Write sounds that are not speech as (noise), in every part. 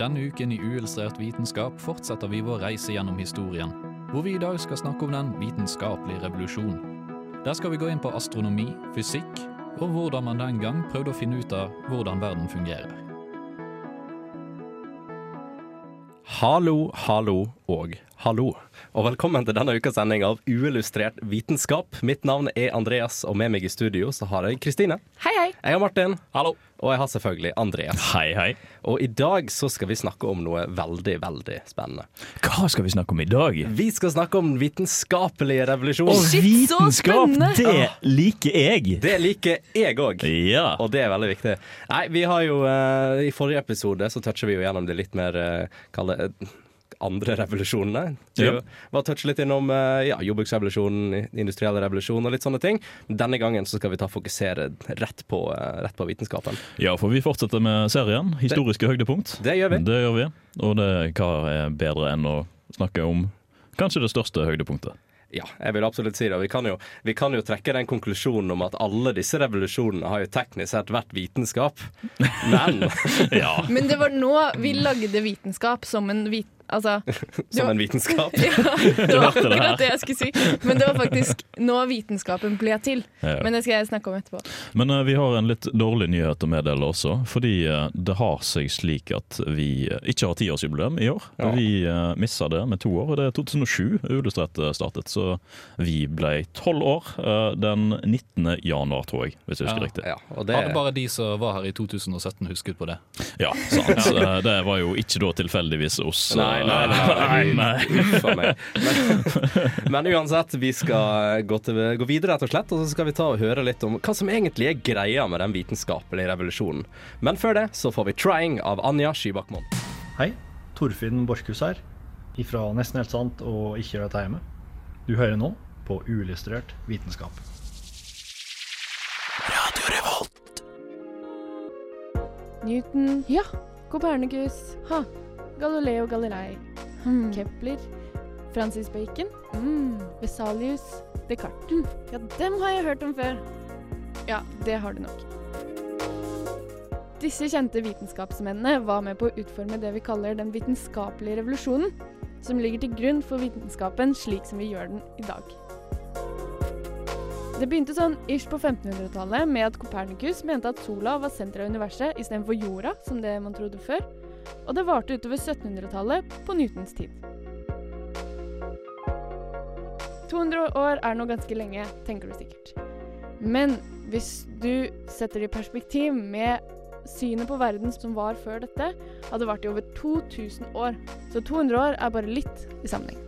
Denne uken i Uillustrert vitenskap fortsetter vi vår reise gjennom historien, hvor vi i dag skal snakke om den vitenskapelige revolusjon. Der skal vi gå inn på astronomi, fysikk og hvordan man den gang prøvde å finne ut av hvordan verden fungerer. Hallo, hallo og hallo. Og velkommen til denne ukas sending av Uillustrert vitenskap. Mitt navn er Andreas, og med meg i studio så har jeg Kristine. Hei, hei. Jeg har Martin. Hallo! Og jeg har selvfølgelig Andreas. Hei, hei. Og i dag så skal vi snakke om noe veldig, veldig spennende. Hva skal vi snakke om i dag? Vi skal snakke om den vitenskapelige revolusjoner Og Shit, så vitenskap, det liker jeg! Det liker jeg òg. Ja. Og det er veldig viktig. Nei, vi har jo uh, I forrige episode så toucher vi jo gjennom det litt mer uh, Kall det eh, andre revolusjonene. Så Ja. Vi var touche litt innom uh, ja, jordbruksrevolusjonen, industriell revolusjon og litt sånne ting. Denne gangen så skal vi ta fokusere rett på, eh, rett på vitenskapen. ja, for vi fortsetter med serien. Historiske høydepunkt. Det gjør vi. Det gjør vi. Og det, hva er bedre enn å snakke om kanskje det største høydepunktet? Ja, jeg vil absolutt si det. Vi kan, jo, vi kan jo trekke den konklusjonen om at alle disse revolusjonene har jo teknisk sett vært vitenskap. Men (laughs) Ja. Men det var nå vi lagde vitenskap som en vit... Altså, (laughs) som en vitenskap. (laughs) ja, (laughs) det var akkurat det jeg skulle si. Men det var faktisk nå vitenskapen ble til. Ja. Men det skal jeg snakke om etterpå. Men uh, vi har en litt dårlig nyhet å meddele også. Fordi uh, det har seg slik at vi uh, ikke har tiårsjubileum i år. Ja. Vi uh, missa det med to år, og det er 2007 Ulestrett startet. Så vi ble tolv år den 19. januar, tror jeg, hvis jeg husker Ja. riktig. Ja, og det, Hadde bare de som var her i 2017 husket på det. Ja, sant. Det var jo ikke da tilfeldigvis oss. eh, Nei, nei, nei. nei. Uff meg. Men, men uansett, vi skal gå, til, gå videre, rett og slett. Og så skal vi ta og høre litt om hva som egentlig er greia med den vitenskapelige revolusjonen. Men før det så får vi 'Trying' av Anja Skybakmoen. Hei, Torfinn Borchhus her, ifra Nesten helt sant og Ikke gjør dette hjemme. Du hører nå på Uillustrert vitenskap. Radio Revolt. Newton, ja. Copernicus, ha. Galileo Galilei. Kepler. Francis Bacon. Vesalius. Descartes. Ja, dem har jeg hørt om før. Ja, det har du nok. Disse kjente vitenskapsmennene var med på å utforme det vi kaller den vitenskapelige revolusjonen, som ligger til grunn for vitenskapen slik som vi gjør den i dag. Det begynte sånn ish på 1500-tallet med at Copernicus mente at sola var senteret av universet istedenfor jorda, som det man trodde før. Og det varte utover 1700-tallet, på Newtons tid. 200 år er nå ganske lenge, tenker du sikkert. Men hvis du setter det i perspektiv med synet på verden som var før dette, hadde vart i over 2000 år. Så 200 år er bare litt i sammenheng.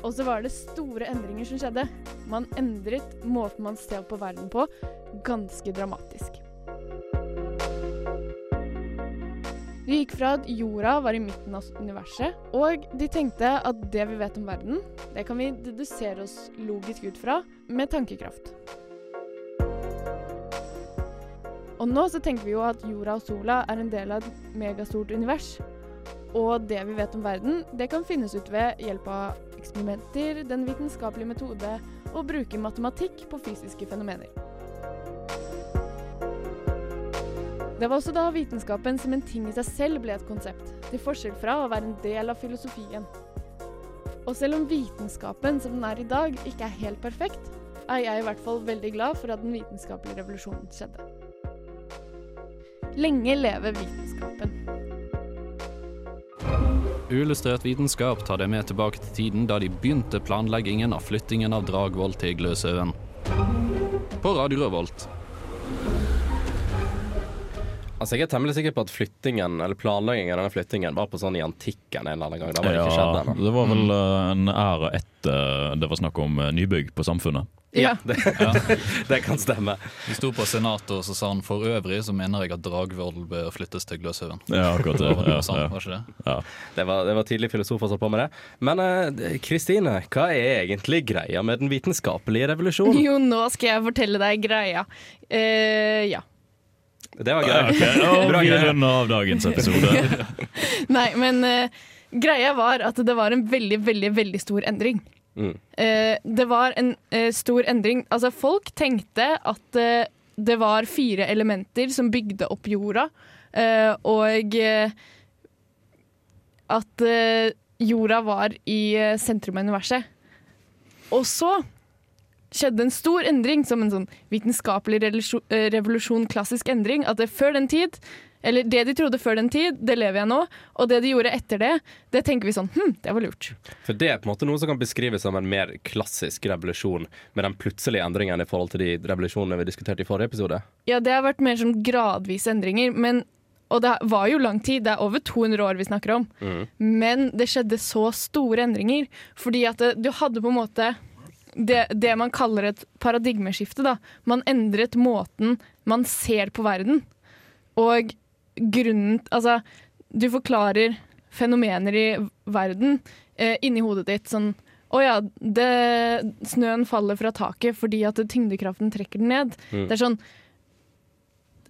Og så var det store endringer som skjedde. Man endret måten man ser på verden på, ganske dramatisk. De gikk fra at jorda var i midten av universet, og de tenkte at det vi vet om verden, det kan vi dedusere oss logisk ut fra med tankekraft. Og nå så tenker vi jo at jorda og sola er en del av et megastort univers. Og det vi vet om verden, det kan finnes ut ved hjelp av eksperimenter, den vitenskapelige metode og bruke matematikk på fysiske fenomener. Det var også da vitenskapen som en ting i seg selv ble et konsept, til forskjell fra å være en del av filosofien. Og selv om vitenskapen som den er i dag ikke er helt perfekt, er jeg i hvert fall veldig glad for at den vitenskapelige revolusjonen skjedde. Lenge leve vitenskapen. Uillustrert vitenskap tar deg med tilbake til tiden da de begynte planleggingen av flyttingen av Dragvoll til Gløshaugen. På Radio Rødvolt. Altså, jeg er temmelig sikker på at flyttingen, eller planleggingen av denne flyttingen var på sånn i antikken en eller annen gang. Da var det ikke skjedd Ja, ennå. det var vel eh, en æra etter det var snakk om eh, nybygg på Samfunnet. Ja. Det, (laughs) det kan stemme. Vi sto på Senatet, og så sa han for øvrig så mener jeg at Dragvoll bør flyttes til Gløshaugen. Ja, akkurat det. (laughs) Ja, ja, var det? ja. Det var, det var tidlig filosofer som holdt på med det. Men Kristine, Kristine, hva er egentlig greia med den vitenskapelige revolusjonen? Jo, nå skal jeg fortelle deg greia. Uh, ja. Det var gøy. Ok, og Bra vi runder av dagens episode. (laughs) Nei, men uh, greia var at det var en veldig, veldig, veldig stor endring. Mm. Uh, det var en uh, stor endring. Altså, folk tenkte at det var fire elementer som bygde opp jorda, eh, og at jorda var i sentrum av universet. Og så skjedde en stor endring, som en sånn vitenskapelig revolusjon, eh, klassisk endring. At det før den tid, eller det de trodde før den tid, det lever jeg nå. Og det de gjorde etter det, det tenker vi sånn hm, det var lurt. For det er på en måte noe som kan beskrives som en mer klassisk revolusjon, med den plutselige endringen i forhold til de revolusjonene vi diskuterte i forrige episode. Ja, det har vært mer sånn gradvise endringer, men og det var jo lang tid, det er over 200 år vi snakker om. Mm. Men det skjedde så store endringer, fordi at det, du hadde på en måte det, det man kaller et paradigmeskifte. da. Man endret måten man ser på verden. Og grunnen Altså, du forklarer fenomener i verden eh, inni hodet ditt sånn å ja, det, snøen faller fra taket fordi at tyngdekraften trekker den ned. Mm. Det er sånn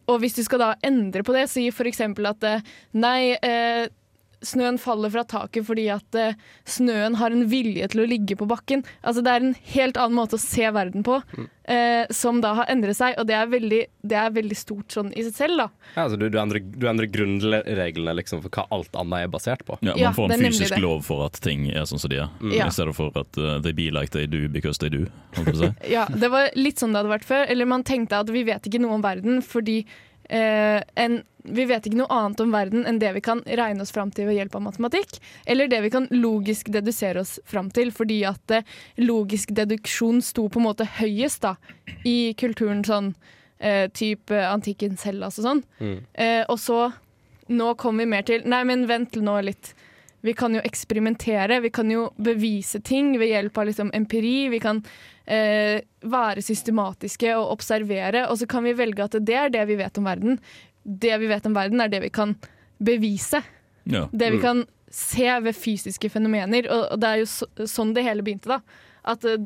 Og hvis du skal da endre på det, si f.eks. at eh, nei, eh, snøen faller fra taket fordi at eh, snøen har en vilje til å ligge på bakken. Altså Det er en helt annen måte å se verden på, eh, som da har endret seg. Og det er veldig, det er veldig stort sånn i seg selv, da. Ja, altså du, du, endrer, du endrer grunnreglene liksom, for hva alt annet er basert på. Ja, man Ja, får en fysisk lov for at ting er sånn som de er, Ja. i stedet for at uh, they be like they do because they do. si. (laughs) Ja, Det var litt sånn det hadde vært før. Eller man tenkte at vi vet ikke noe om verden fordi en, vi vet ikke noe annet om verden enn det vi kan regne oss fram til ved hjelp av matematikk. Eller det vi kan logisk dedusere oss fram til, fordi at eh, logisk deduksjon sto på en måte høyest da, i kulturen sånn eh, type antikken Hellas og sånn. Mm. Eh, og så nå kommer vi mer til Nei, men vent nå litt. Vi kan jo eksperimentere, vi kan jo bevise ting ved hjelp av liksom empiri. Vi kan eh, være systematiske og observere, og så kan vi velge at det er det vi vet om verden. Det vi vet om verden, er det vi kan bevise. Ja. Det vi kan se ved fysiske fenomener. Og, det er jo så, sånn det hele begynte, da. At eh,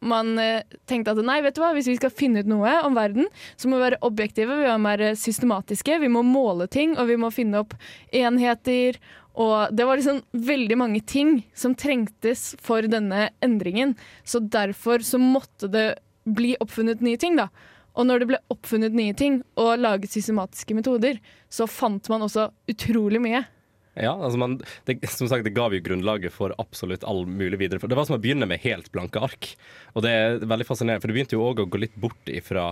man eh, tenkte at nei, vet du hva, hvis vi skal finne ut noe om verden, så må vi være objektive, vi må være systematiske, vi må måle ting, og vi må finne opp enheter. Og det var liksom veldig mange ting som trengtes for denne endringen. Så derfor så måtte det bli oppfunnet nye ting, da. Og når det ble oppfunnet nye ting og laget systematiske metoder, så fant man også utrolig mye. Ja, altså man, det, som sagt, det gav jo grunnlaget for absolutt all mulig videre. Det var som å begynne med helt blanke ark. Og det er veldig fascinerende, for det begynte jo òg å gå litt bort ifra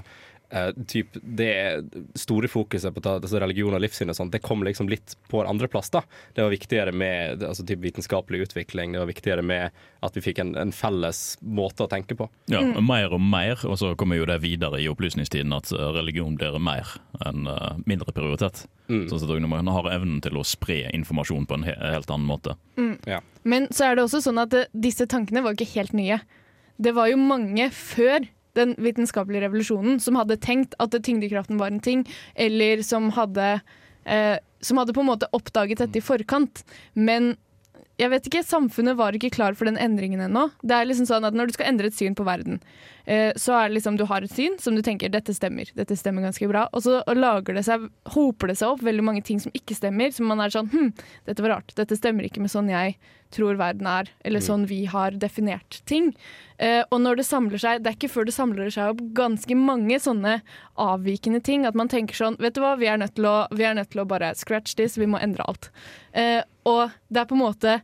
eh, typ det store fokuset på ta, altså religion og livssyn og sånt, det kom liksom litt på andreplass. Det var viktigere med altså, typ vitenskapelig utvikling, det var viktigere med at vi fikk en, en felles måte å tenke på. Ja, Mer og mer, og så kommer jo det videre i opplysningstiden at uh, religion blir mer enn uh, mindre prioritet. Mm. Sånn at man har evnen til å spre informasjon på en he helt annen måte. Ja. Men så er det også sånn at uh, disse tankene var ikke helt nye. Det var jo mange før den vitenskapelige revolusjonen som hadde tenkt at tyngdekraften var en ting, eller som hadde, eh, som hadde på en måte oppdaget dette i forkant. Men jeg vet ikke, samfunnet var ikke klar for den endringen ennå. Det er liksom sånn at Når du skal endre et syn på verden, eh, så er det liksom du har et syn som du tenker dette stemmer, dette stemmer ganske bra, og så lager det seg, hoper det seg opp veldig mange ting som ikke stemmer, som man er sånn hm, dette var rart, dette stemmer ikke med sånn jeg tror verden er, eller sånn vi har definert ting. Eh, og når det samler seg, det er ikke før det samler seg opp ganske mange sånne avvikende ting, at man tenker sånn, vet du hva, vi er nødt til å, vi er nødt til å bare scratch this, vi må endre alt. Eh, og det er på en måte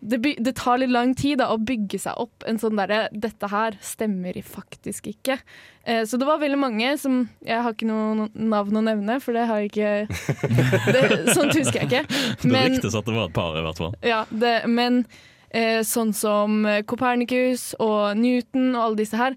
det, by, det tar litt lang tid da, å bygge seg opp en sånn derre Dette her stemmer faktisk ikke. Eh, så det var veldig mange som Jeg har ikke noe navn å nevne, for det har jeg ikke (laughs) det, Sånt husker jeg ikke. (laughs) Det ryktes at det var et par, i hvert fall. Ja, det, men eh, sånn som Copernicus og Newton og alle disse her,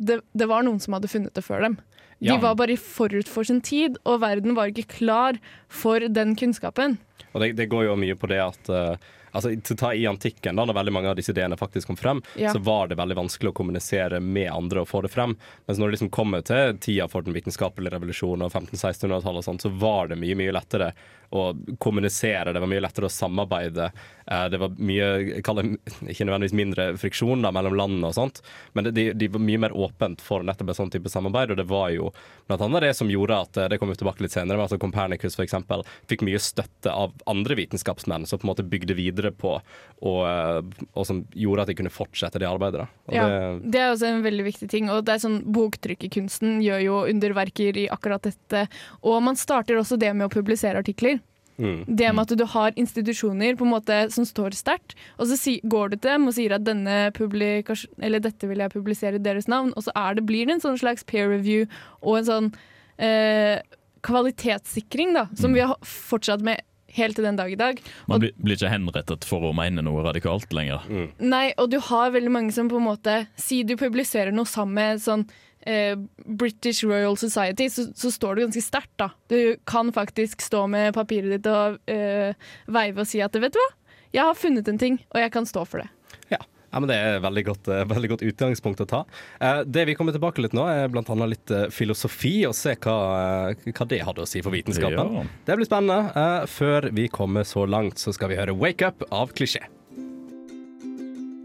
det, det var noen som hadde funnet det før dem. De Ja. var bare forut for sin tid, og verden var ikke klar for den kunnskapen. Og det, det går jo mye på det at eh, altså, til å ta I antikken, da når veldig mange av disse ideene faktisk kom frem, Ja. så var det veldig vanskelig å kommunisere med andre og få det frem. Mens når det liksom kommer til tida for den vitenskapelige revolusjonen og 1500-1600-tallet, og sånt, så var det mye mye lettere å kommunisere. Det var mye lettere å samarbeide. Eh, Det var mye jeg kaller det Ikke nødvendigvis mindre friksjon da, mellom landene og sånt, men det, de, de var mye mer åpent for nettopp en sånn type samarbeid. Og det var jo blant annet det som gjorde at eh, Det kommer vi tilbake litt senere, men at Copernicus eksempel fikk mye støtte av andre vitenskapsmenn som på en måte bygde videre videre på, og, eh, og som gjorde at de kunne fortsette det arbeidet. Ja, det, det er også en veldig viktig ting. Og det er sånn, Boktrykkerkunsten gjør jo underverker i akkurat dette. Og man starter også det med å publisere artikler. mm, Det med at du har institusjoner på en måte som står sterkt, og så si, går du til dem og sier at dette vil jeg publisere i deres navn, og så det, blir det en sånn slags peer review og en sånn eh, kvalitetssikring da, som vi har fortsatt med helt til den dag i dag. Man blir, blir ikke henrettet for å mene noe radikalt lenger. Nei, og du har veldig mange som på en måte Si du publiserer noe sammen med sånn eh, British Royal Society, så, så står du ganske sterkt, da. Du kan faktisk stå med papiret ditt og eh, veive og si at vet du hva, jeg har funnet en ting, og jeg kan stå for det. Ja. men Det er et veldig godt, eh, veldig godt utgangspunkt å ta. Eh, det vi kommer tilbake litt nå, er bl.a. litt eh, filosofi, og se hva, hva det hadde å si for vitenskapen. Ja. Det blir spennende. Eh, før vi kommer så langt, så skal vi høre 'Wake Up' av Klisjé.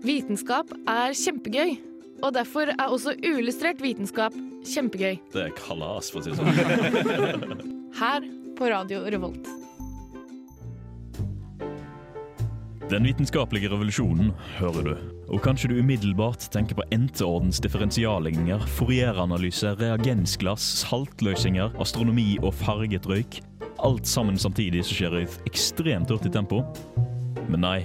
Vitenskap er kjempegøy, og derfor er også uillustrert vitenskap kjempegøy. Det er kalas, for å si det sånn. Her på Radio Revolt. Den vitenskapelige revolusjonen, hører du. Og kanskje du umiddelbart tenker på enteordens differensialligninger, Fourier-analyse, reagensglass, saltløsninger, astronomi og farget røyk. Alt sammen samtidig som skjer i et ekstremt hurtig tempo. Men nei.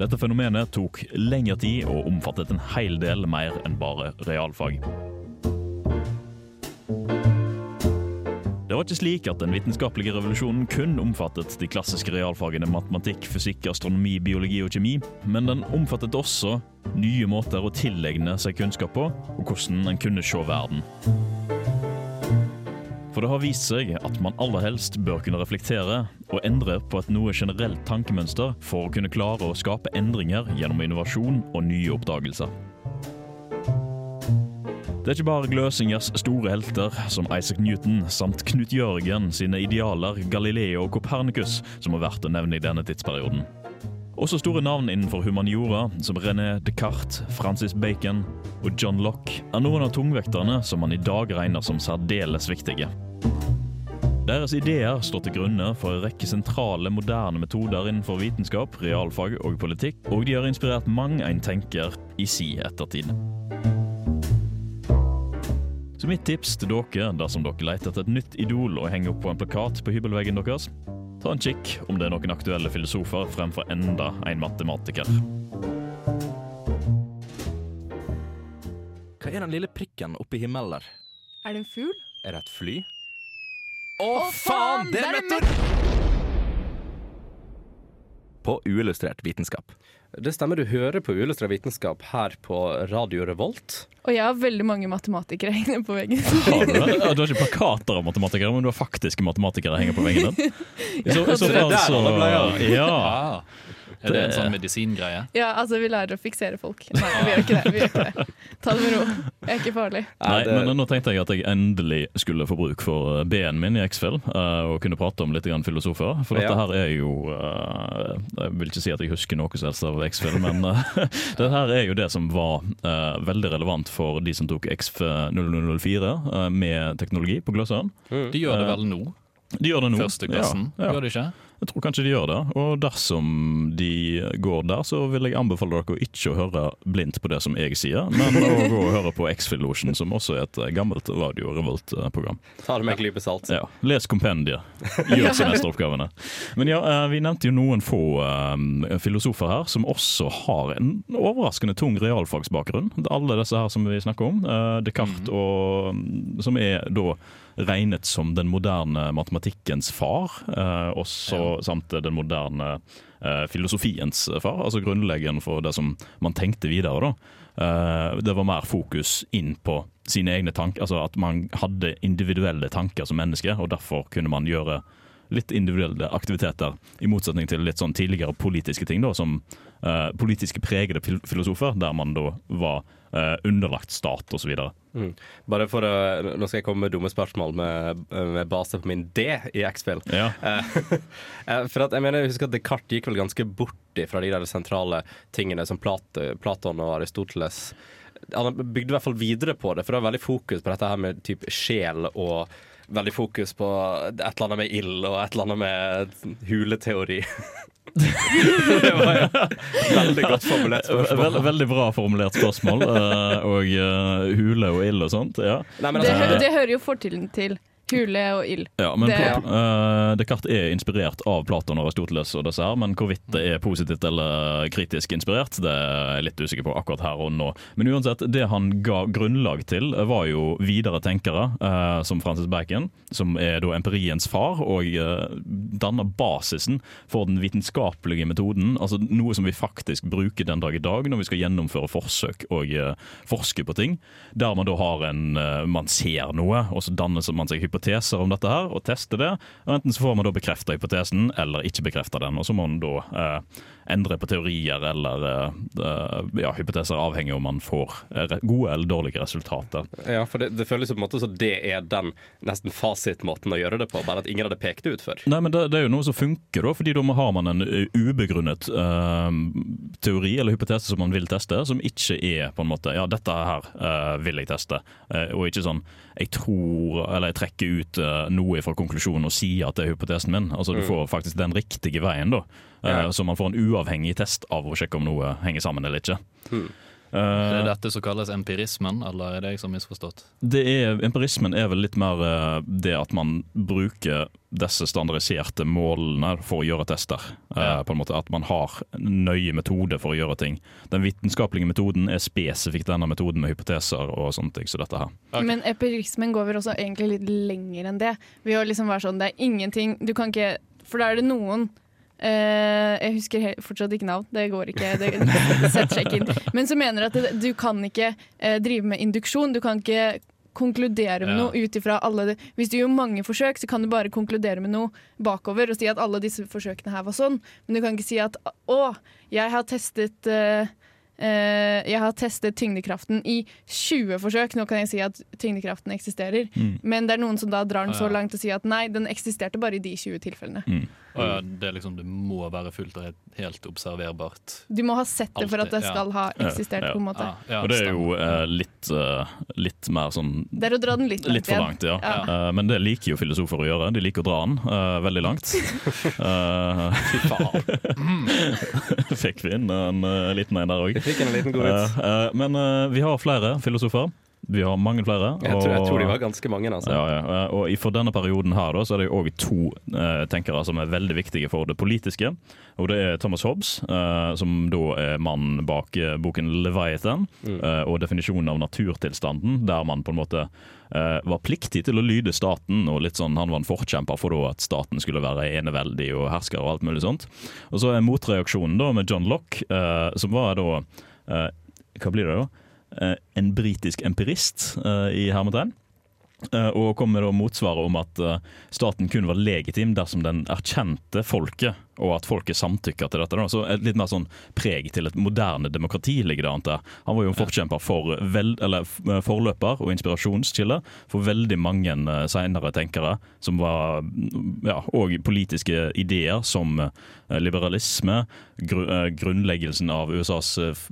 Dette fenomenet tok lengre tid og omfattet en hel del mer enn bare realfag. Var ikke slik at den vitenskapelige revolusjonen kun omfattet de klassiske realfagene matematikk, fysikk, astronomi, biologi og kjemi, men den omfattet også nye måter å tilegne seg kunnskap på, og hvordan en kunne se verden. For det har vist seg at man aller helst bør kunne reflektere og endre på et noe generelt tankemønster for å kunne klare å skape endringer gjennom innovasjon og nye oppdagelser. Det er ikke bare Gløsingers store helter, som Isaac Newton samt Knut Jørgen sine idealer, Galileo og Copernicus, som er verdt å nevne i denne tidsperioden. Også store navn innenfor humaniora, som René Descartes, Francis Bacon og John Locke, er noen av tungvekterne som man i dag regner som særdeles viktige. Deres ideer står til grunne for en rekke sentrale, moderne metoder innenfor vitenskap, realfag og politikk, og de har inspirert mang en tenker i si ettertid. Så mitt tips til dere dersom dere leter etter et nytt idol å henge opp på en plakat på hybelveggen deres, ta en kikk om det er noen aktuelle filosofer fremfor enda en matematiker. Hva er den lille prikken oppe i himmelen der? Er det en fugl? Er det et fly? Å, faen! Det er meteor! På uillustrert vitenskap. Det stemmer, du hører på uillustrert vitenskap her på Radio Revolt. Og jeg har veldig mange matematikere hengende på veggen. Har du det? Du har ikke plakater av matematikere, men du har faktiske matematikere hengende på veggen din? (laughs) Så, så det er der alle. Ja. Ah, er det en sånn medisingreie? Ja, altså vi lærer å fiksere folk. Nei, vi gjør ikke det. vi gjør ikke det. Ta det med ro. Jeg er ikke farlig. Nei, men nå tenkte jeg at jeg endelig skulle få bruk for eh, B-en min i X-Fill, eh, og kunne prate om litt grann filosofer. For dette her er jo eh, Jeg vil ikke si at jeg husker noe som helst av X-Fill, men (laughs) eh, det her er jo det som var uh, veldig relevant for de som tok X0004 uh, med teknologi på Gløshaugen. De gjør det vel nå? De gjør det nå. Første klassen, Ja, ja. gjør de ikke? Jeg tror kanskje de gjør det. Og dersom de går der, så vil jeg anbefale dere å ikke å høre blindt på det som jeg sier, men å gå og høre på X-Fill-losjen, som også er et gammelt Radio Revolt-program. Ta det med en klype salt. Ja, Les kompendiet. Gjør semesteroppgavene. Men ja, eh, vi nevnte jo noen få eh, filosofer her som også har en overraskende tung realfagsbakgrunn. Alle disse her som vi snakker om. eh, Descartes, og, mm, som er da regnet som den moderne matematikkens far, eh, også samt den moderne eh, filosofiens far, altså grunnleggeren for det som man tenkte videre. da. Eh, det var mer fokus inn på sine egne tanker, altså at man hadde individuelle tanker som menneske, og derfor kunne man gjøre litt individuelle aktiviteter, i motsetning til litt sånn tidligere politiske ting, da, som eh, politiske pregede fil filosofer, der man da var eh, underlagt stat osv. Mm. Bare for å, Nå skal jeg komme med dumme spørsmål med, med base på min D i X-Fill. Ja. (laughs) Eh, for at jeg mener, jeg husker at Descartes gikk vel ganske bort fra de der sentrale tingene som Plat Platon og Aristoteles Han bygde i hvert fall videre på det, for det var veldig fokus på dette her med typ sjel og veldig fokus på et eller annet med ild og et eller annet med huleteori. (laughs) det var ja, veldig godt formulert spørsmål. Veld, veldig bra formulert spørsmål. eh, og eh, hule og ild og sånt. Ja, Nei, men Det, altså, hø det hører jo fortiden til. Hule og ild. ja men Det- ja. eh, Descartes er inspirert av Platon og Aristoteles, og disse her, men hvorvidt det er positivt eller kritisk inspirert, det er jeg litt usikker på akkurat her og nå. Men uansett, det han ga grunnlag til, var jo videre tenkere, eh, som Francis Bacon, som er da empiriens far, og uh, danner basisen for den vitenskapelige metoden, altså noe som vi faktisk bruker den dag i dag når vi skal gjennomføre forsøk og eh, forske på ting, der man da har en eh, Man ser noe, og så danner man seg hypoteser om dette her, og teste det. og Enten så får man da bekrefta hypotesen, eller ikke bekrefta den. Og så må man da eh, endre på teorier eller eh, eh, ja, hypoteser, avhengig om man får eh, gode eller dårlige resultater. ja, for det, det føles på en måte som det er den nesten fasitmåten å gjøre det på, bare at ingen hadde pekt det ut før. Nei, men det, det er jo noe som funker, da, fordi da har man en ubegrunnet uh, teori eller hypotese som man vil teste, som ikke er på en måte Ja, dette her uh, vil jeg teste, uh, og ikke sånn jeg tror eller jeg trekker ut noe fra konklusjonen og sier at det er hypotesen min. Altså Du får faktisk den riktige veien, da. Eh, Ja. Så man får en uavhengig test av å sjekke om noe henger sammen eller ikke. Hmm. Det er Eh, dette som kalles empirismen, eller er det jeg som har misforstått? det er, empirismen er vel litt mer eh, det at man bruker disse standardiserte målene for å gjøre tester. Eh, Ja. på en måte At man har nøye metode for å gjøre ting. Den vitenskapelige metoden er spesifikt denne metoden med hypoteser og sånne ting. Så dette her. Okay. Men empirismen går vel også egentlig litt lenger enn det. Ved å liksom være sånn, det er ingenting Du kan ikke For da er det noen eh, Jeg husker fortsatt ikke navn, det går ikke. Det, sett sjekk inn. Men som mener at det, du kan ikke uh, drive med induksjon. Du kan ikke konkludere med Ja. noe ut ifra alle det. Hvis du gjør mange forsøk, så kan du bare konkludere med noe bakover og si at alle disse forsøkene her var sånn, men du kan ikke si at å, jeg har testet uh, uh, jeg har testet tyngdekraften i 20 forsøk. Nå kan jeg si at tyngdekraften eksisterer. Mm. Men det er noen som da drar den så langt og sier at nei, den eksisterte bare i de 20 tilfellene. Mm. Å ja, det, er liksom, det må være fullt og helt, observerbart. Du må ha sett det for at det skal ja. ha eksistert, Ja, på en måte. Ja, ja, Og det er jo eh, litt, uh, litt mer sånn Det er å dra den litt langt Litt for igjen. langt, ja. Ja. Eh, men det liker jo filosofer å gjøre. De liker å dra den uh, veldig langt. (laughs) Eh, Fy faen. (laughs) fikk vi inn en liten en der òg. Men vi har flere filosofer. Vi har mange flere. Jeg tror, jeg tror de var ganske mange, altså. ja, ja. Og for denne perioden her da, så er det jo òg to eh, tenkere som er veldig viktige for det politiske. Og det er Thomas Hobbes, eh, som da er mannen bak eh, boken 'Leviathan', Mm. eh, og definisjonen av naturtilstanden, der man på en måte eh, var pliktig til å lyde staten. og litt sånn, Han var en forkjemper for da at staten skulle være eneveldig og hersker og alt mulig sånt. Og så er motreaksjonen da med John Locke, eh, som var da Hva blir det da? Eh, en britisk empirist eh, i hermetegn. Eh, og kom med motsvaret om at staten kun var legitim dersom den erkjente folket, og at folket samtykker til dette. Da. Så et litt mer sånn preg til et moderne demokrati ligger det an til. Han var jo en forkjemper for vel, eller eh, forløper og inspirasjonskilde for veldig mange senere seinere tenkere, som var mm, ja, og politiske ideer som eh, liberalisme, gru, eh, grunnleggelsen av USAs eh,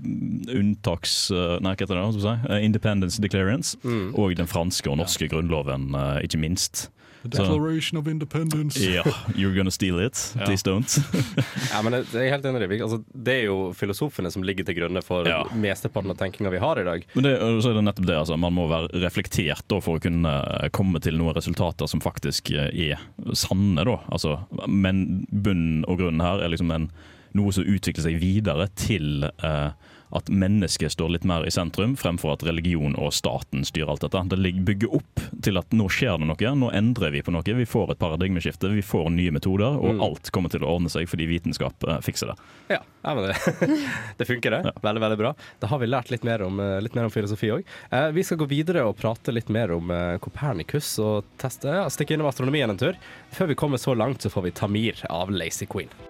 unntaks... eh, nei, hva heter det? si? Eh, Independence Declarance. Mm. Og den franske og norske grunnloven, eh, ikke minst. Declaration of Independence. Ja, (laughs) you're gonna steal it. Ja. Please don't. (laughs) Ja, men det, er helt enig. i. Altså, det er jo filosofene som ligger til grunne for Ja. mesteparten av tenkinga vi har i dag. Men det, så er det nettopp det, altså. Man må være reflektert da, for å kunne eh, komme til noen resultater som faktisk eh, er sanne. Da. Altså, men bunnen og grunnen her er liksom en, noe som utvikler seg videre til eh, at mennesket står litt mer i sentrum, fremfor at religion og staten styrer alt dette. Det bygger opp til at nå skjer det noe, nå endrer vi på noe. Vi får et paradigmeskifte, vi får nye metoder, og Mm. alt kommer til å ordne seg fordi vitenskap eh, fikser det. Ja, ja men det, (laughs) det funker, det. Veldig veldig bra. Da har vi lært litt mer om, eh, litt mer om filosofi òg. Eh, vi skal gå videre og prate litt mer om Copernicus og teste, ja, stikke innom astronomien en tur. Før vi kommer så langt, så får vi Tamir av Lazy Queen.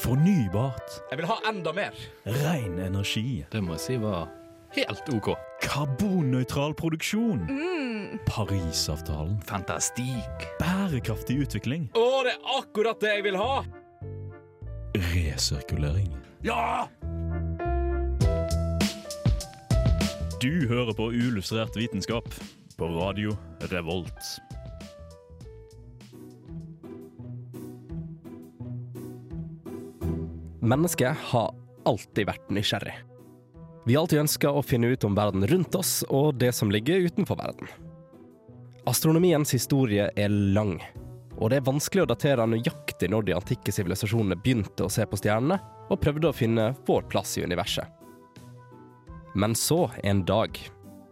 Fornybart, Jeg vil ha enda mer! ren energi, Det må jeg si var helt OK. karbonnøytral produksjon, Mm. Parisavtalen, Fantastikk. bærekraftig utvikling, Å, det er akkurat det jeg vil ha! resirkulering. Ja! Du hører på Uillustrert vitenskap på radio Revolt. Mennesket har alltid vært nysgjerrig. Vi har alltid ønska å finne ut om verden rundt oss og det som ligger utenfor verden. Astronomiens historie er lang, og det er vanskelig å datere nøyaktig når de antikke sivilisasjonene begynte å se på stjernene og prøvde å finne vår plass i universet. Men så, en dag,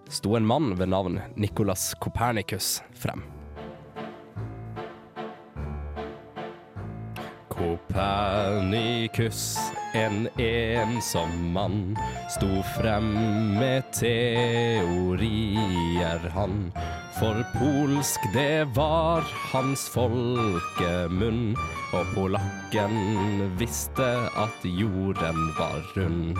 sto en mann ved navn Nicolas Copernicus frem. Kopernikus, en ensom mann, sto frem med teorier, han. For polsk det var hans folkemunn, og polakken visste at jorden var rund.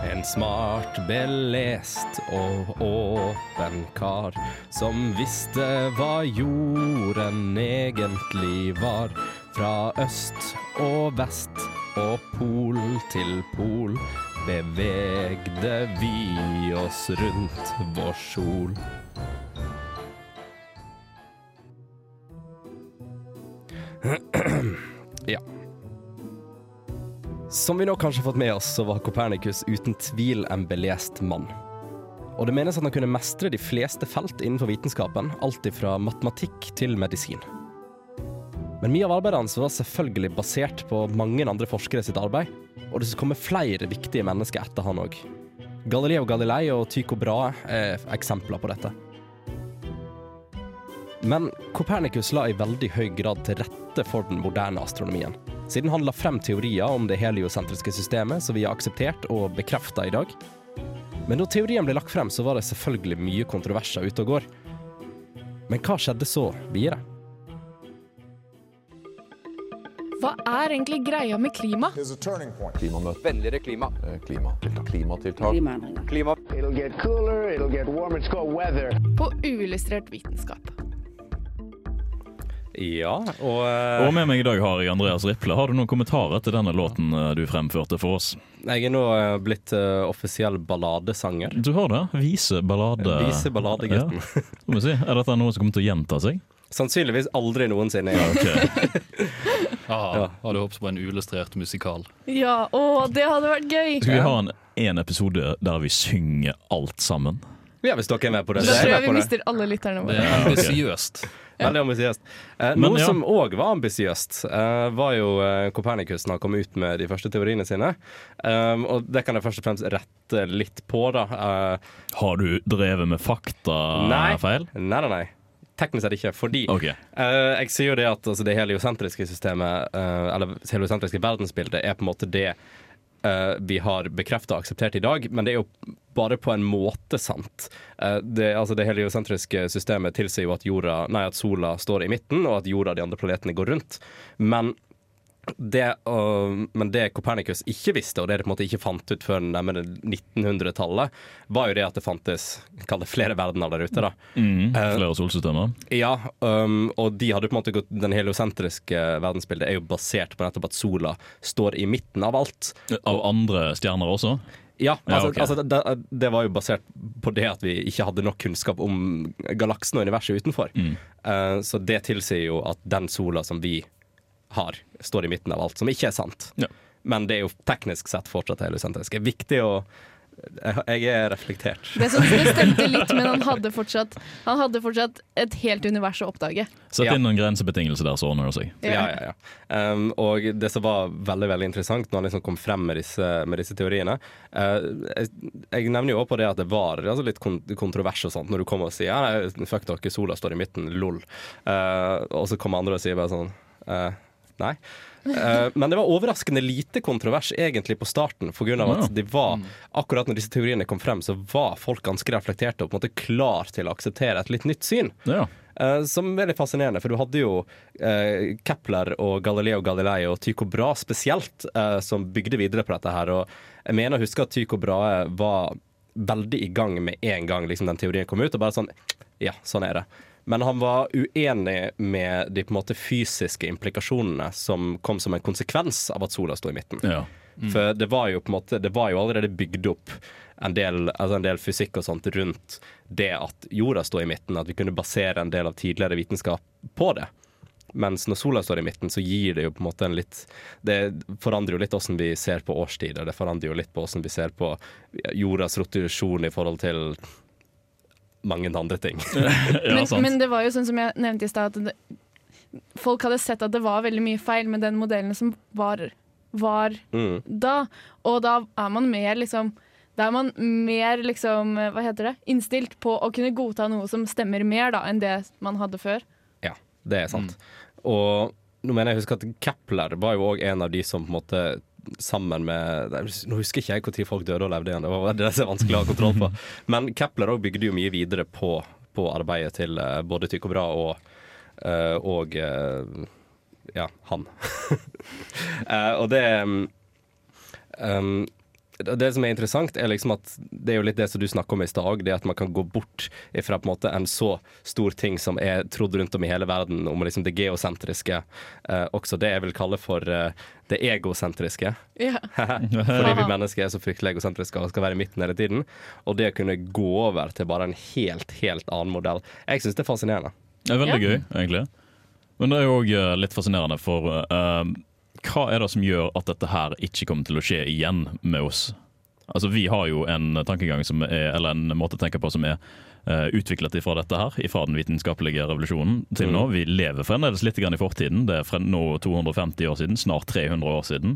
En smart, belest og åpen kar som visste hva jorden egentlig var. Fra øst og vest og pol til pol bevegde vi oss rundt vår sol. Som vi nå kanskje har fått med oss, så var Kopernikus uten tvil en belest mann. Og det menes at han kunne mestre de fleste felt innenfor vitenskapen, alt fra matematikk til medisin. Men mye av arbeidet hans var selvfølgelig basert på mange andre forskere sitt arbeid, og det kommer flere viktige mennesker etter han òg. Galileo Galilei og Tycho Brahe er eksempler på dette. Men Kopernikus la i veldig høy grad til rette for den moderne astronomien, siden han la frem teorier om det heliosentriske systemet som vi har akseptert og bekrefta i dag. Men da teorien ble lagt frem, så var det selvfølgelig mye kontroverser ute og går. Men hva skjedde så videre? Hva er egentlig greia med klima? Klimamøte. Vennligere klima. Eh, Klimatiltak. Klimatiltak. Klima. It'll get cooler, it'll get warmer, it's called weather. På uillustrert vitenskap. Ja, og, uh, Og med meg i dag har jeg Andreas Riple. Har du noen kommentarer til denne låten eh, du fremførte for oss? jeg er nå eh, blitt uh, offisiell balladesanger. Du har det? Vise ballade... Vise balladegutten. Ja. Si. (laughs) Er dette noe som kommer til å gjenta seg? Sannsynligvis aldri noensinne. Ja. okay. Ah, (laughs) Ja. Hadde håpet på en uillustrert musikal. Ja, å, det hadde vært gøy! Skal vi ha en, en episode der vi synger alt sammen? ja, hvis dere er med på det. Da tror jeg vi mister alle lytterne Det er ambisiøst. Veldig ambisiøst. Eh, noe ja. som òg var ambisiøst, eh, var jo eh, Copernicus når han kom ut med de første teoriene sine. Um, og det kan jeg først og fremst rette litt på, da. Uh, Har du drevet med faktafeil? Nei, nei, nei. Teknisk sett ikke, fordi okay. uh, jeg sier jo det at altså, det heliosentriske systemet, uh, eller heliosentriske verdensbildet, er på en måte det eh, vi har bekrefta og akseptert i dag, men det er jo bare på en måte sant. Uh, det, altså det heliosentriske systemet tilsier jo at, jorda, nei, at sola står i midten, og at jorda og de andre planetene går rundt. Men det, uh, men det Copernicus ikke visste, og det de på en måte ikke fant ut før nærmere 1900-tallet, var jo det at det fantes kall det flere verdener der ute. da. Mm, Eh, flere solsystemer? Ja, um, og de hadde på en måte gått Den heliosentriske verdensbildet er jo basert på nettopp at sola står i midten av alt. Av andre stjerner også? Ja, Ja, okay. altså det, det var jo basert på det at vi ikke hadde nok kunnskap om galaksen og universet utenfor. Mm. Uh, så det tilsier jo at den sola som vi har, står i midten av alt, som ikke er sant. Ja. Men det er jo teknisk sett fortsatt heliosentrisk. Det er viktig å Jeg er reflektert. Det det stemte litt, men han hadde fortsatt Han hadde fortsatt et helt univers å oppdage. Sett Ja. inn noen grensebetingelser der, så ordner det seg. Ja, ja, ja. Um, og det som var veldig veldig interessant når han liksom kom frem med disse, med disse teoriene uh, jeg, jeg nevner jo også på det at det var altså litt kontrovers og sånt når du kommer og sier ja, nei, fuck dere, sola står i midten, lol. Uh, og så kommer andre og sier bare sånn eh, nei. Eh, men det var overraskende lite kontrovers egentlig på starten, for grunn av at de var akkurat når disse teoriene kom frem, så var folk ganske reflekterte og på en måte klar til å akseptere et litt nytt syn. Ja. Eh, som er litt fascinerende, for du hadde jo eh, Kepler og Galileo Galilei og Tycho Brahe spesielt, som bygde videre på dette her. Og jeg mener å huske at Tycho Brahe var veldig i gang med en gang liksom, den teorien kom ut, og bare sånn Ja, sånn er det. Men han var uenig med de på en måte fysiske implikasjonene som kom som en konsekvens av at sola sto i midten. ja. For det var jo på en måte Det var jo allerede bygd opp en del, altså en del fysikk og sånt rundt det at jorda står i midten, at vi kunne basere en del av tidligere vitenskap på det. Mens når sola står i midten, så gir det jo på en måte en litt Det forandrer jo litt hvordan vi ser på årstider. Det forandrer jo litt på hvordan vi ser på jordas rotasjon i forhold til mange andre ting. (laughs) Ja, men, men det var jo sånn som jeg nevnte i stad, at det, folk hadde sett at det var veldig mye feil med den modellen som var, var Mm. da. Og da er man mer liksom da er man mer liksom, hva heter det, innstilt på å kunne godta noe som stemmer mer da, enn det man hadde før. Ja, det er sant. Og nå mener jeg husker at Kepler var jo òg en av de som på en måte sammen med Nå husker ikke jeg når folk døde og levde igjen, det var det som er vanskelig å ha kontroll på. (laughs) Men Kepler òg bygde jo mye videre på, på arbeidet til eh, både Tycho Bra og, eh, og eh, ja, han. (laughs) Og det um, det som er interessant, er liksom at det er jo litt det som du snakker om i stad, det at man kan gå bort fra på en måte en så stor ting som er trodd rundt om i hele verden, om liksom det geosentriske. Eh, også det jeg vil kalle for eh, det egosentriske. Yeah. (laughs) Fordi vi mennesker er så fryktelig egosentriske og skal være i midten hele tiden. Og det å kunne gå over til bare en helt, helt annen modell. Jeg syns det er fascinerende. Det er veldig yeah. gøy, egentlig. Men det er jo òg litt fascinerende, for eh, hva er det som gjør at dette her ikke kommer til å skje igjen med oss? Altså Vi har jo en tankegang som er, eller en måte å tenke på som er uh, utviklet ifra dette her, ifra den vitenskapelige revolusjonen til nå. Vi lever fremdeles litt grann i fortiden. Det er frem, nå 250 år siden, snart 300 år siden.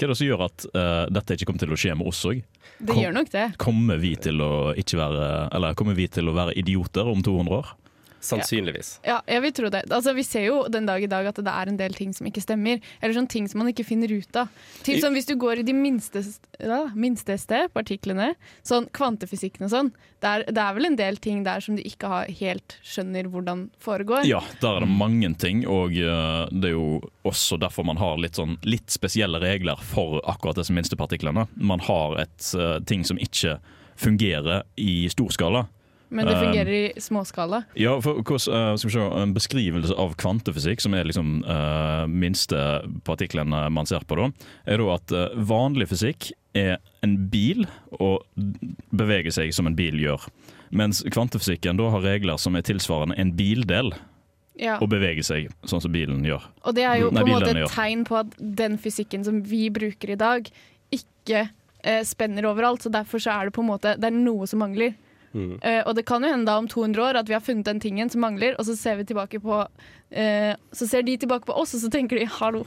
Hva er det som gjør at uh, dette ikke kommer til å skje med oss òg? Det Kom- gjør nok det. Kommer vi til å ikke være Eller kommer vi til å være idioter om 200 år? Sannsynligvis. Ja, jeg vil tro det. Altså, vi ser jo den dag i dag at det er en del ting som ikke stemmer. Eller sånne ting som man ikke finner ut av. Til sånn Hvis du går i de minsteste, ja, minsteste partiklene, sånn kvantefysikken og sånn, det er, det er vel en del ting der som du ikke har helt skjønner hvordan foregår. Ja, der er det mange ting, og eh, det er jo også derfor man har litt, sånn, litt spesielle regler for akkurat disse minste partiklene. Man har et uh, ting som ikke fungerer i stor skala. Men det Um, fungerer i småskala. Ja, for hvordan, eh, skal vi se, En beskrivelse av kvantefysikk, som er liksom uh, minste partiklene man ser på, da, er da at eh, vanlig fysikk er en bil og beveger seg som en bil gjør. Mens kvantefysikken da har regler som er tilsvarende en bildel Ja. og beveger seg sånn som bilen gjør. Og det er jo Nei, på en måte et tegn på at den fysikken som vi bruker i dag, ikke eh, spenner overalt. Så derfor så er det på en måte Det er noe som mangler. Mm. Eh, og det kan jo hende da om 200 år at vi har funnet den tingen som mangler, og så ser vi tilbake på uh, Så ser de tilbake på oss, og så tenker de 'hallo,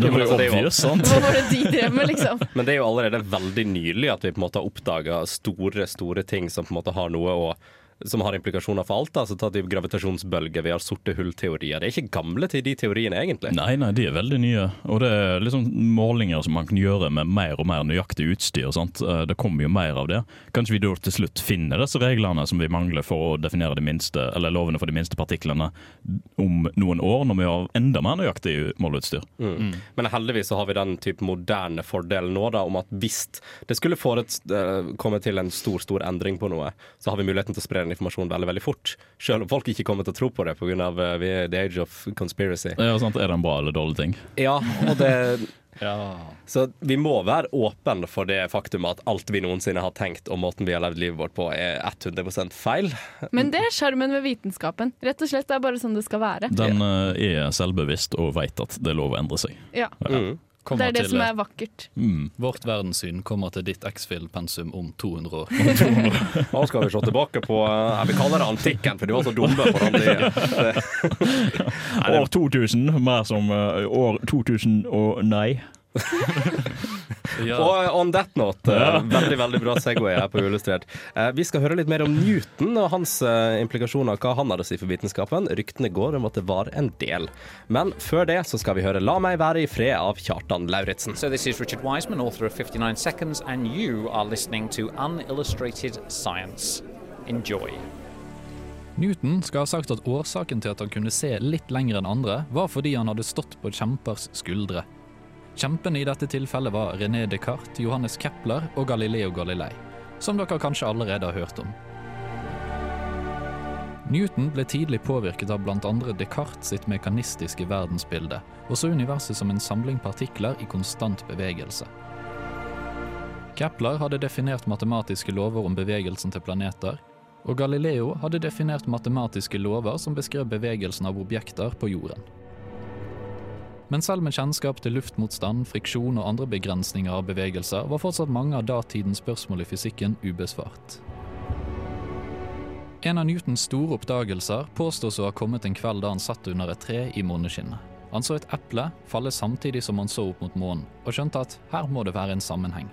Det var jo jo- obvious, sant? hva var det de drev med', liksom. Men det er jo allerede veldig nylig at vi på en måte har oppdaga store store ting som på en måte har noe å som har implikasjoner for alt. altså ta typ gravitasjonsbølger, vi har sorte hull-teorier. Det er ikke gamle til de teoriene, egentlig. Nei, nei, de er veldig nye. Og det er liksom målinger som man kan gjøre med mer og mer nøyaktig utstyr. Sant? Eh, Det kommer jo mer av det. Kanskje vi da til slutt finner disse reglene som vi mangler for å definere de minste, eller lovene for de minste partiklene om noen år, når vi har enda mer nøyaktig måleutstyr. Mm. Men heldigvis så har vi den type moderne fordelen nå da, om at hvis det skulle eh, komme til en stor stor endring på noe, så har vi muligheten til å spre den informasjonen veldig veldig fort. Selv om folk ikke kommer til å tro på det pga. Uh, vi er the age of conspiracy. Ja, sant? Er det en bra eller dårlig ting? Ja, og det (laughs) Ja. Så vi må være åpne for det faktum at alt vi noensinne har tenkt og måten vi har levd livet vårt på, er 100% feil. Men det er sjarmen ved vitenskapen. Rett og slett, Det er bare sånn det skal være. Den uh, er selvbevisst og veit at det er lov å endre seg. Ja, Mm. Det er det til som er vakkert. Mm. Vårt verdenssyn kommer til ditt X-Fill-pensum om 200 år. (laughs) (laughs) Nå skal vi se tilbake på eh, Vi kaller det antikken, for de var så dumme på den tida. (laughs) År 2000, mer som eh, år 2000 og nei. Ja. Og on that note, ja. veldig veldig bra Segway her på Illustrert. Eh, Vi skal høre litt mer om Newton og hans eh, implikasjoner, hva han hadde å si for vitenskapen. Ryktene går om at det var en del. Men før det så skal vi høre 'La meg være i fred' av Kjartan Lauritzen. So, this is Richard Wiseman, author of 59 Seconds, and you are listening to Unillustrated Science. Enjoy. Newton skal ha sagt at årsaken til at han kunne se litt lenger enn andre, var fordi han hadde stått på kjempers skuldre. Kjempene i dette tilfellet var René Descartes, Johannes Kepler og Galileo Galilei, som dere kanskje allerede har hørt om. Newton ble tidlig påvirket av bl.a. Descartes sitt mekanistiske verdensbilde, og så universet som en samling partikler i konstant bevegelse. Kepler hadde definert matematiske lover om bevegelsen til planeter, og Galileo hadde definert matematiske lover som beskrev bevegelsen av objekter på jorden. Men selv med kjennskap til luftmotstand, friksjon og andre begrensninger av bevegelser, var fortsatt mange av datidens spørsmål i fysikken ubesvart. En av Newtons store oppdagelser påstås å ha kommet en kveld da han satt under et tre i måneskinnet. Han så et eple falle samtidig som han så opp mot månen, og skjønte at her må det være en sammenheng.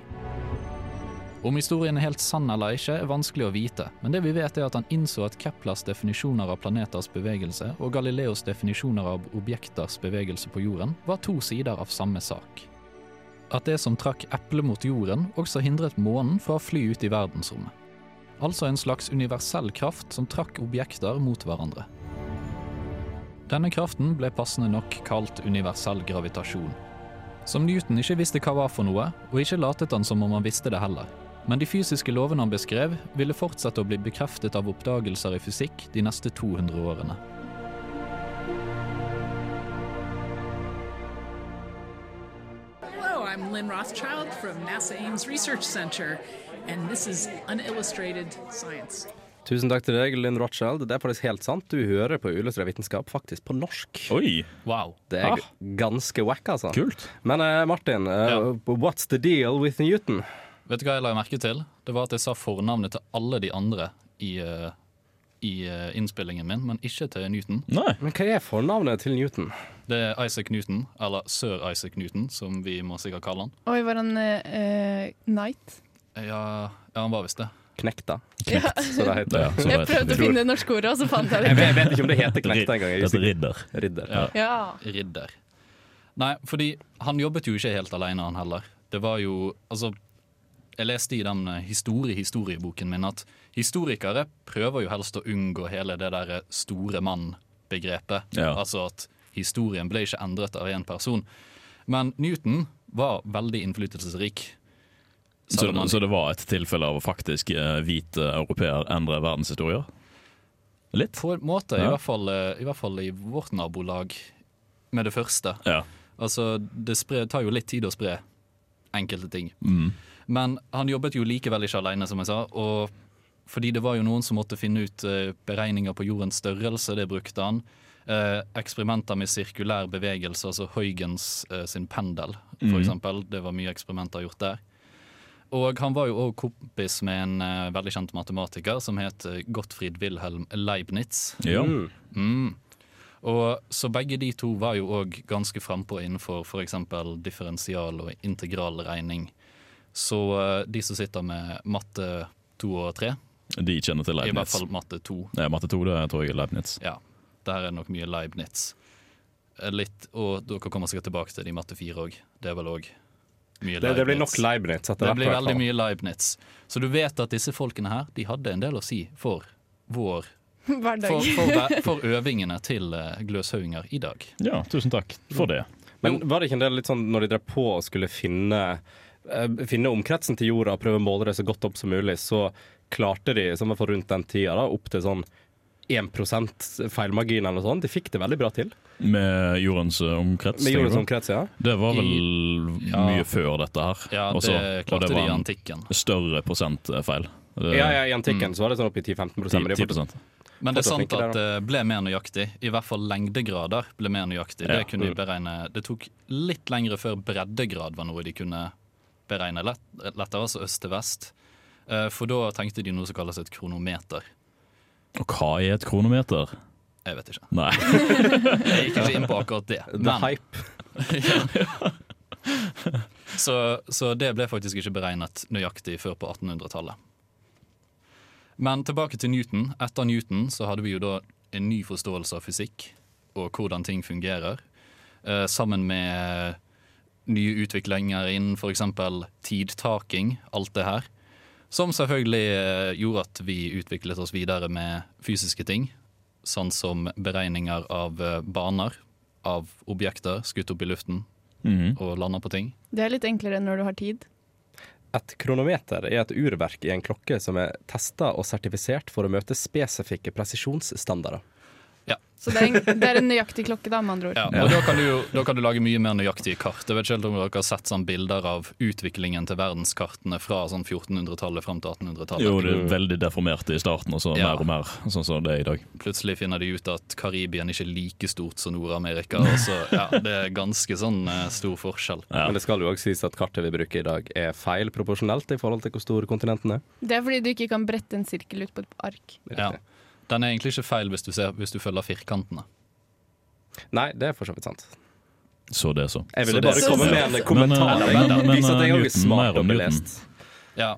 Om historien er helt sann eller ikke, er vanskelig å vite, men det vi vet er at han innså at Keplers definisjoner av planeters bevegelse og Galileos definisjoner av objekters bevegelse på jorden var to sider av samme sak. At det som trakk eplet mot jorden, også hindret månen fra å fly ut i verdensrommet. Altså en slags universell kraft som trakk objekter mot hverandre. Denne kraften ble passende nok kalt universell gravitasjon. Som Newton ikke visste hva var for noe, og ikke latet han som om han visste det heller. Men de fysiske lovene han beskrev, ville fortsette å bli bekreftet av oppdagelser i fysikk de neste 200 årene. Hello, I'm Lynn Rothschild from NASA Ames Research Center, and this is Unillustrated Science. Tusen takk til deg, Lynn Rothschild. Det er faktisk helt sant. Du hører på Uillustrert vitenskap faktisk på norsk. Oi! Wow. Det er Ah. ganske wack, altså. Kult. Men uh, Martin, uh, Ja. what's the deal with Newton? Vet du hva jeg la merke til? Det var at jeg sa fornavnet til alle de andre i, eh, i eh, innspillingen min, men ikke til Newton. Nei. Men hva er fornavnet til Newton? Det er Isaac Newton, eller sir Isaac Newton, som vi må sikkert kalle han. Oi, var han eh, knight? Ja, ja han var visst det. Knekta, Ja. så det heter. Ja, så Jeg prøvde å finne det norske ordet, og så fant jeg det ikke. jeg vet ikke om det heter knekta engang. jeg er Dette ridder. Ridder. Ja. Ja. Ridder. Nei, fordi han jobbet jo ikke helt alene, han heller. Det var jo Altså, jeg leste i den eh, historie-historieboken min at historikere prøver jo helst å unngå hele det der store mann-begrepet. Ja. Altså at historien ble ikke endret av én person. Men Newton var veldig innflytelsesrik. Så, om så det var et tilfelle av å faktisk eh, hvite europeer endre verdenshistorier? Litt? På en måte, i, hvert fall, eh, i hvert fall i vårt nabolag, med det første. Ja. Altså, det spre, tar jo litt tid å spre enkelte ting. Mm. Men han jobbet jo likevel ikke alene, som jeg sa. Og fordi det var jo noen som måtte finne ut eh, beregninger på jordens størrelse, det brukte han. Eh, eksperimenter med sirkulær bevegelse, altså Huygens eh, sin pendel, for Mhm. eksempel. Det var mye eksperimenter gjort der. Og han var jo òg kompis med en veldig kjent matematiker som het Gottfried Wilhelm Leibniz. ja. Mm. Mm. Og Så begge de to var jo òg ganske frampå innenfor f.eks. differensial- og integralregning. Så eh, de som sitter med matte to og tre, De kjenner til Leibniz. i hvert fall matte to, Ja, matte 2, det tror jeg er Leibniz. ja, der er nok mye Leibniz. Eh, Litt, og dere kommer sikkert tilbake til det i matte fire òg. Det er vel òg mye Det, det blir nok Leibniz. Leibniz Det blir veldig mye Leibniz. Så du vet at disse folkene her, de hadde en del å si for vår (laughs) Hverdag. For, for, for øvingene til eh, gløshauginger i dag. Ja, tusen takk for det. Men var det ikke en del litt sånn når de drev på og skulle finne Finne omkretsen til jorda og prøve å måle det så godt opp som mulig, så klarte de, som i hvert rundt den tida, da, opp til sånn 1% feilmargin eller noe sånt. De fikk det veldig bra til. Med jordens eh, omkrets. Med jordens omkrets, ja. Det var vel Ja. mye før dette her. Ja, det Også, klarte det de i var en antikken. større prosentfeil. Ja, ja, I antikken så var det sånn opp i 10-15 men 10, de 10 fortsatt- Men det er sant at det ble mer nøyaktig. I hvert fall lengdegrader ble mer nøyaktig. Ja. Det kunne de beregne Det tok litt lengre før breddegrad var noe de kunne beregne lett, lettere, altså øst til vest. Eh, For da tenkte de noe som kalles et kronometer. Og hva er et kronometer? Jeg vet ikke. Nei. (laughs) Jeg gikk ikke inn på akkurat det. The Men, hype. (laughs) så, så det ble faktisk ikke beregnet nøyaktig før på 1800-tallet. Men tilbake til Newton. Etter Newton så hadde vi jo da en ny forståelse av fysikk og hvordan ting fungerer. Eh, sammen med nye utviklinger innen f.eks. tidtaking, alt det her. Som selvfølgelig eh, gjorde at vi utviklet oss videre med fysiske ting. Sånn som beregninger av eh, baner av objekter skutt opp i luften Mhm. og landa på ting. Det er litt enklere når du har tid. Et kronometer er et urverk i en klokke som er testa og sertifisert for å møte spesifikke presisjonsstandarder. Ja. Så det er, en, det er en nøyaktig klokke, da, med andre ord. Ja, og da kan, du, da kan du lage mye mer nøyaktige kart. Jeg vet ikke om dere har sett sånn bilder av utviklingen til verdenskartene fra sånn 1400-tallet fram til 1800-tallet. Jo, det er veldig deformert i starten, og så Ja. mer og mer, sånn som det er i dag. Plutselig finner de ut at Karibien ikke er like stort som Nord-Amerika. så, ja, Det er ganske sånn eh, stor forskjell. Ja. Men det skal jo også sies at kartet vi bruker i dag er feil proporsjonelt i forhold til hvor store kontinentene er. Det er fordi du ikke kan brette en sirkel ut på et ark. Ja. Den er egentlig ikke feil hvis du, ser, hvis du følger firkantene. Nei, det er for så vidt sant. Så det, så. Jeg ville bare komme med en kommentar. Men, da. men- men, Vise at jeg eh, er smart og belest. Ja.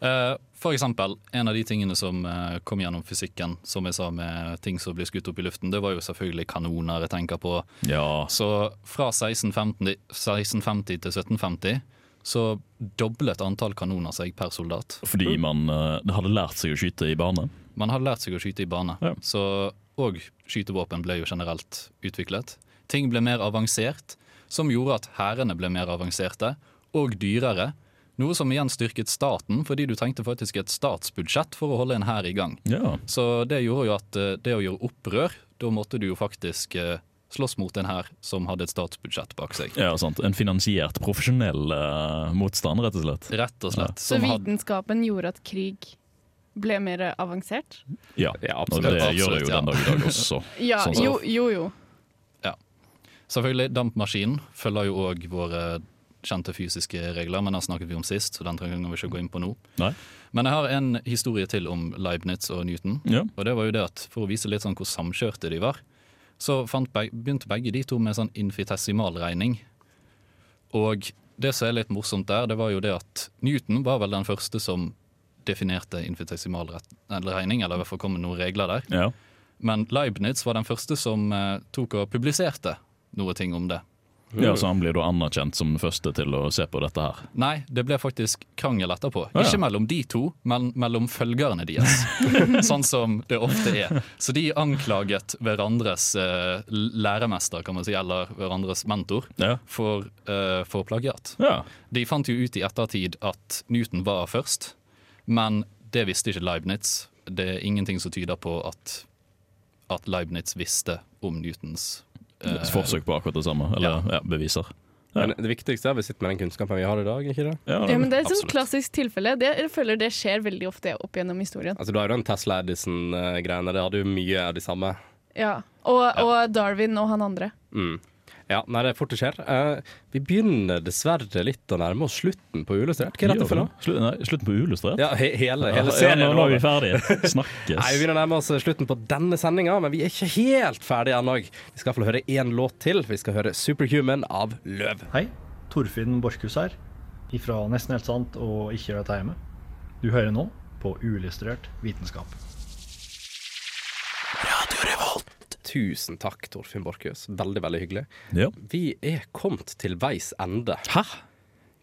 Uh, for eksempel, en av de tingene som uh, kom gjennom fysikken, som jeg sa med ting som blir skutt opp i luften, det var jo selvfølgelig kanoner jeg tenker på. Ja. Så fra 1650, 1650 til 1750 så doblet antall kanoner seg per soldat. Fordi man uh, hadde lært seg å skyte i bane. Man hadde lært seg å skyte i bane, Ja. så, og skytevåpen ble jo generelt utviklet. Ting ble mer avansert, som gjorde at hærene ble mer avanserte og dyrere. Noe som igjen styrket staten, fordi du trengte faktisk et statsbudsjett for å holde en hær i gang. Ja. Så det gjorde jo at eh, det å gjøre opprør, da måtte du jo faktisk eh, slåss mot en hær som hadde et statsbudsjett bak seg. ja, sant. En finansiert, profesjonell uh, motstand, rett og slett. Rett og slett. Så Som hadde, vitenskapen gjorde at krig ble mer avansert? Ja, Ja, og absolutt. det gjør det jo den dag i dag også. (laughs) Ja, Sånn jo, jo, jo, Ja. selvfølgelig, dampmaskinen følger jo òg våre kjente fysiske regler, men den snakket vi om sist, så den trenger vi ikke gå inn på nå. Nei. Men jeg har en historie til om Leibniz og Newton. Ja. Og det var jo det at For å vise litt sånn hvor samkjørte de var, så fant beg begynte begge de to med sånn infitesimalregning. Og det som er litt morsomt der, det var jo det at Newton var vel den første som definerte infitesimalregning, eller i hvert fall kom med noen regler der. Ja. Men Leibniz var den første som eh, tok og publiserte noe ting om det. ja, Så han blir da anerkjent som den første til å se på dette her. Nei, det ble faktisk krangel etterpå. ja. Ikke mellom de to, men mellom følgerne deres. (laughs) sånn som det ofte er. Så de anklaget hverandres eh, læremester, kan man si, eller hverandres mentor, Ja. for, eh, for plagiat. ja. De fant jo ut i ettertid at Newton var først, men det visste ikke Leibniz. Det er ingenting som tyder på at, at Leibniz visste om Newtons eh, Forsøk på akkurat det samme. Eller ja. beviser. Ja. Men det viktigste er vi sitter med den kunnskapen vi har i dag, ikke det? Ja, Ja, men det er et sånt klassisk tilfelle. Det, jeg føler det skjer veldig ofte opp gjennom historien. Altså, du har jo den Tesla Edison-greiene. Det hadde jo mye av de samme. Ja. Og, og Darwin og han andre. Mm. Ja, nei, det er fort det skjer. Uh, vi begynner dessverre litt å nærme oss slutten på Uillustrert. Hva er dette for noe? Slu, nei, slutten på uillustrert? Ja, he hele, hele Ja, serien nå, er nå er vi ferdige. (laughs) Snakkes. Nei, Vi begynner å nærme oss slutten på denne sendinga, men vi er ikke helt ferdige ennå. Vi skal iallfall høre én låt til. Vi skal høre 'Superhuman' av Løv. Hei, Torfinn Borchhus her, ifra Nesten helt sant og Ikke gjør dette hjemme. Du hører nå på Uillustrert vitenskap. Tusen takk, Torfinn Borchhus. Veldig, veldig hyggelig. Ja. Vi er kommet til veis ende. Hæ?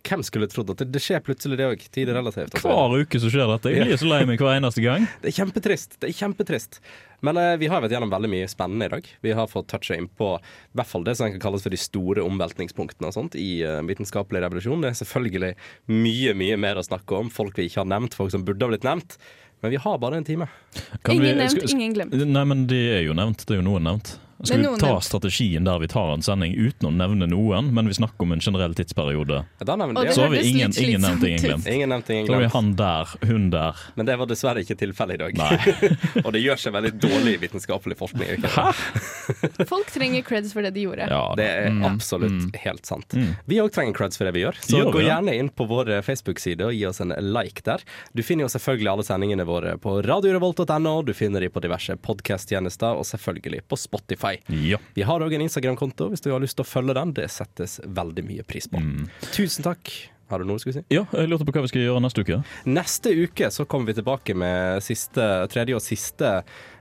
Hvem skulle trodd at det, det skjer plutselig det òg? Tid er relativt. altså. Hver uke så skjer dette. Jeg blir så lei meg hver eneste gang. (laughs) Det er kjempetrist. det er kjempetrist. Men eh, vi har vært gjennom veldig mye spennende i dag. Vi har fått toucha inn på i hvert fall det som kan kalles for de store omveltningspunktene og sånt i uh, vitenskapelig revolusjon. Det er selvfølgelig mye mye mer å snakke om. Folk vi ikke har nevnt, folk som burde ha blitt nevnt. Men vi har bare en time. Kan Ingen vi- nevnt, ingen glemt. Nei, men de er jo nevnt. Det er jo noen nevnt. Skal vi ta strategien der vi tar en sending uten å nevne noen, men vi snakker om en generell tidsperiode? Ja, Da nevner Og vi Så har vi ingen, ingen nevnt, ingen glemt. Ingen nevnt, ingen Så har vi han der, hun der. Men det var dessverre ikke tilfellet i dag. Nei. (laughs) og det gjør seg veldig dårlig vitenskapelig forskning. (laughs) Folk trenger creds for det de gjorde. Ja, Det er mm, absolutt mm. helt sant. Mm. Vi òg trenger creds for det vi gjør, så Gjør vi gå gjerne inn på vår Facebook-side og gi oss en like der. Du finner jo selvfølgelig alle sendingene våre på radiorevolt.no, du finner de på diverse podkast-tjenester, og selvfølgelig på Spotify. Ja. Vi har òg en Instagram-konto hvis du har lyst til å følge den. Det settes veldig mye pris på. Mm. Tusen takk. Har du noe du skulle si? ja, jeg lurte på hva vi skal gjøre neste uke. Neste uke så kommer vi tilbake med siste, tredje og siste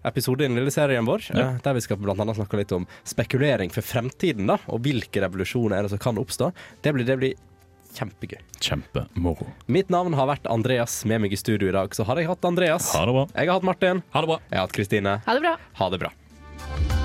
episode i den lille serien vår. Ja. eh, Der vi skal blant annet snakke litt om spekulering for fremtiden, da, og hvilke revolusjoner er det som kan oppstå. Det blir, det blir kjempegøy. Kjempemoro. Mitt navn har vært Andreas. Med meg i studio i dag så har jeg hatt Andreas. Ha det bra. Jeg har hatt Martin. Ha det bra. Jeg har hatt Kristine. Ha det bra. Ha det bra.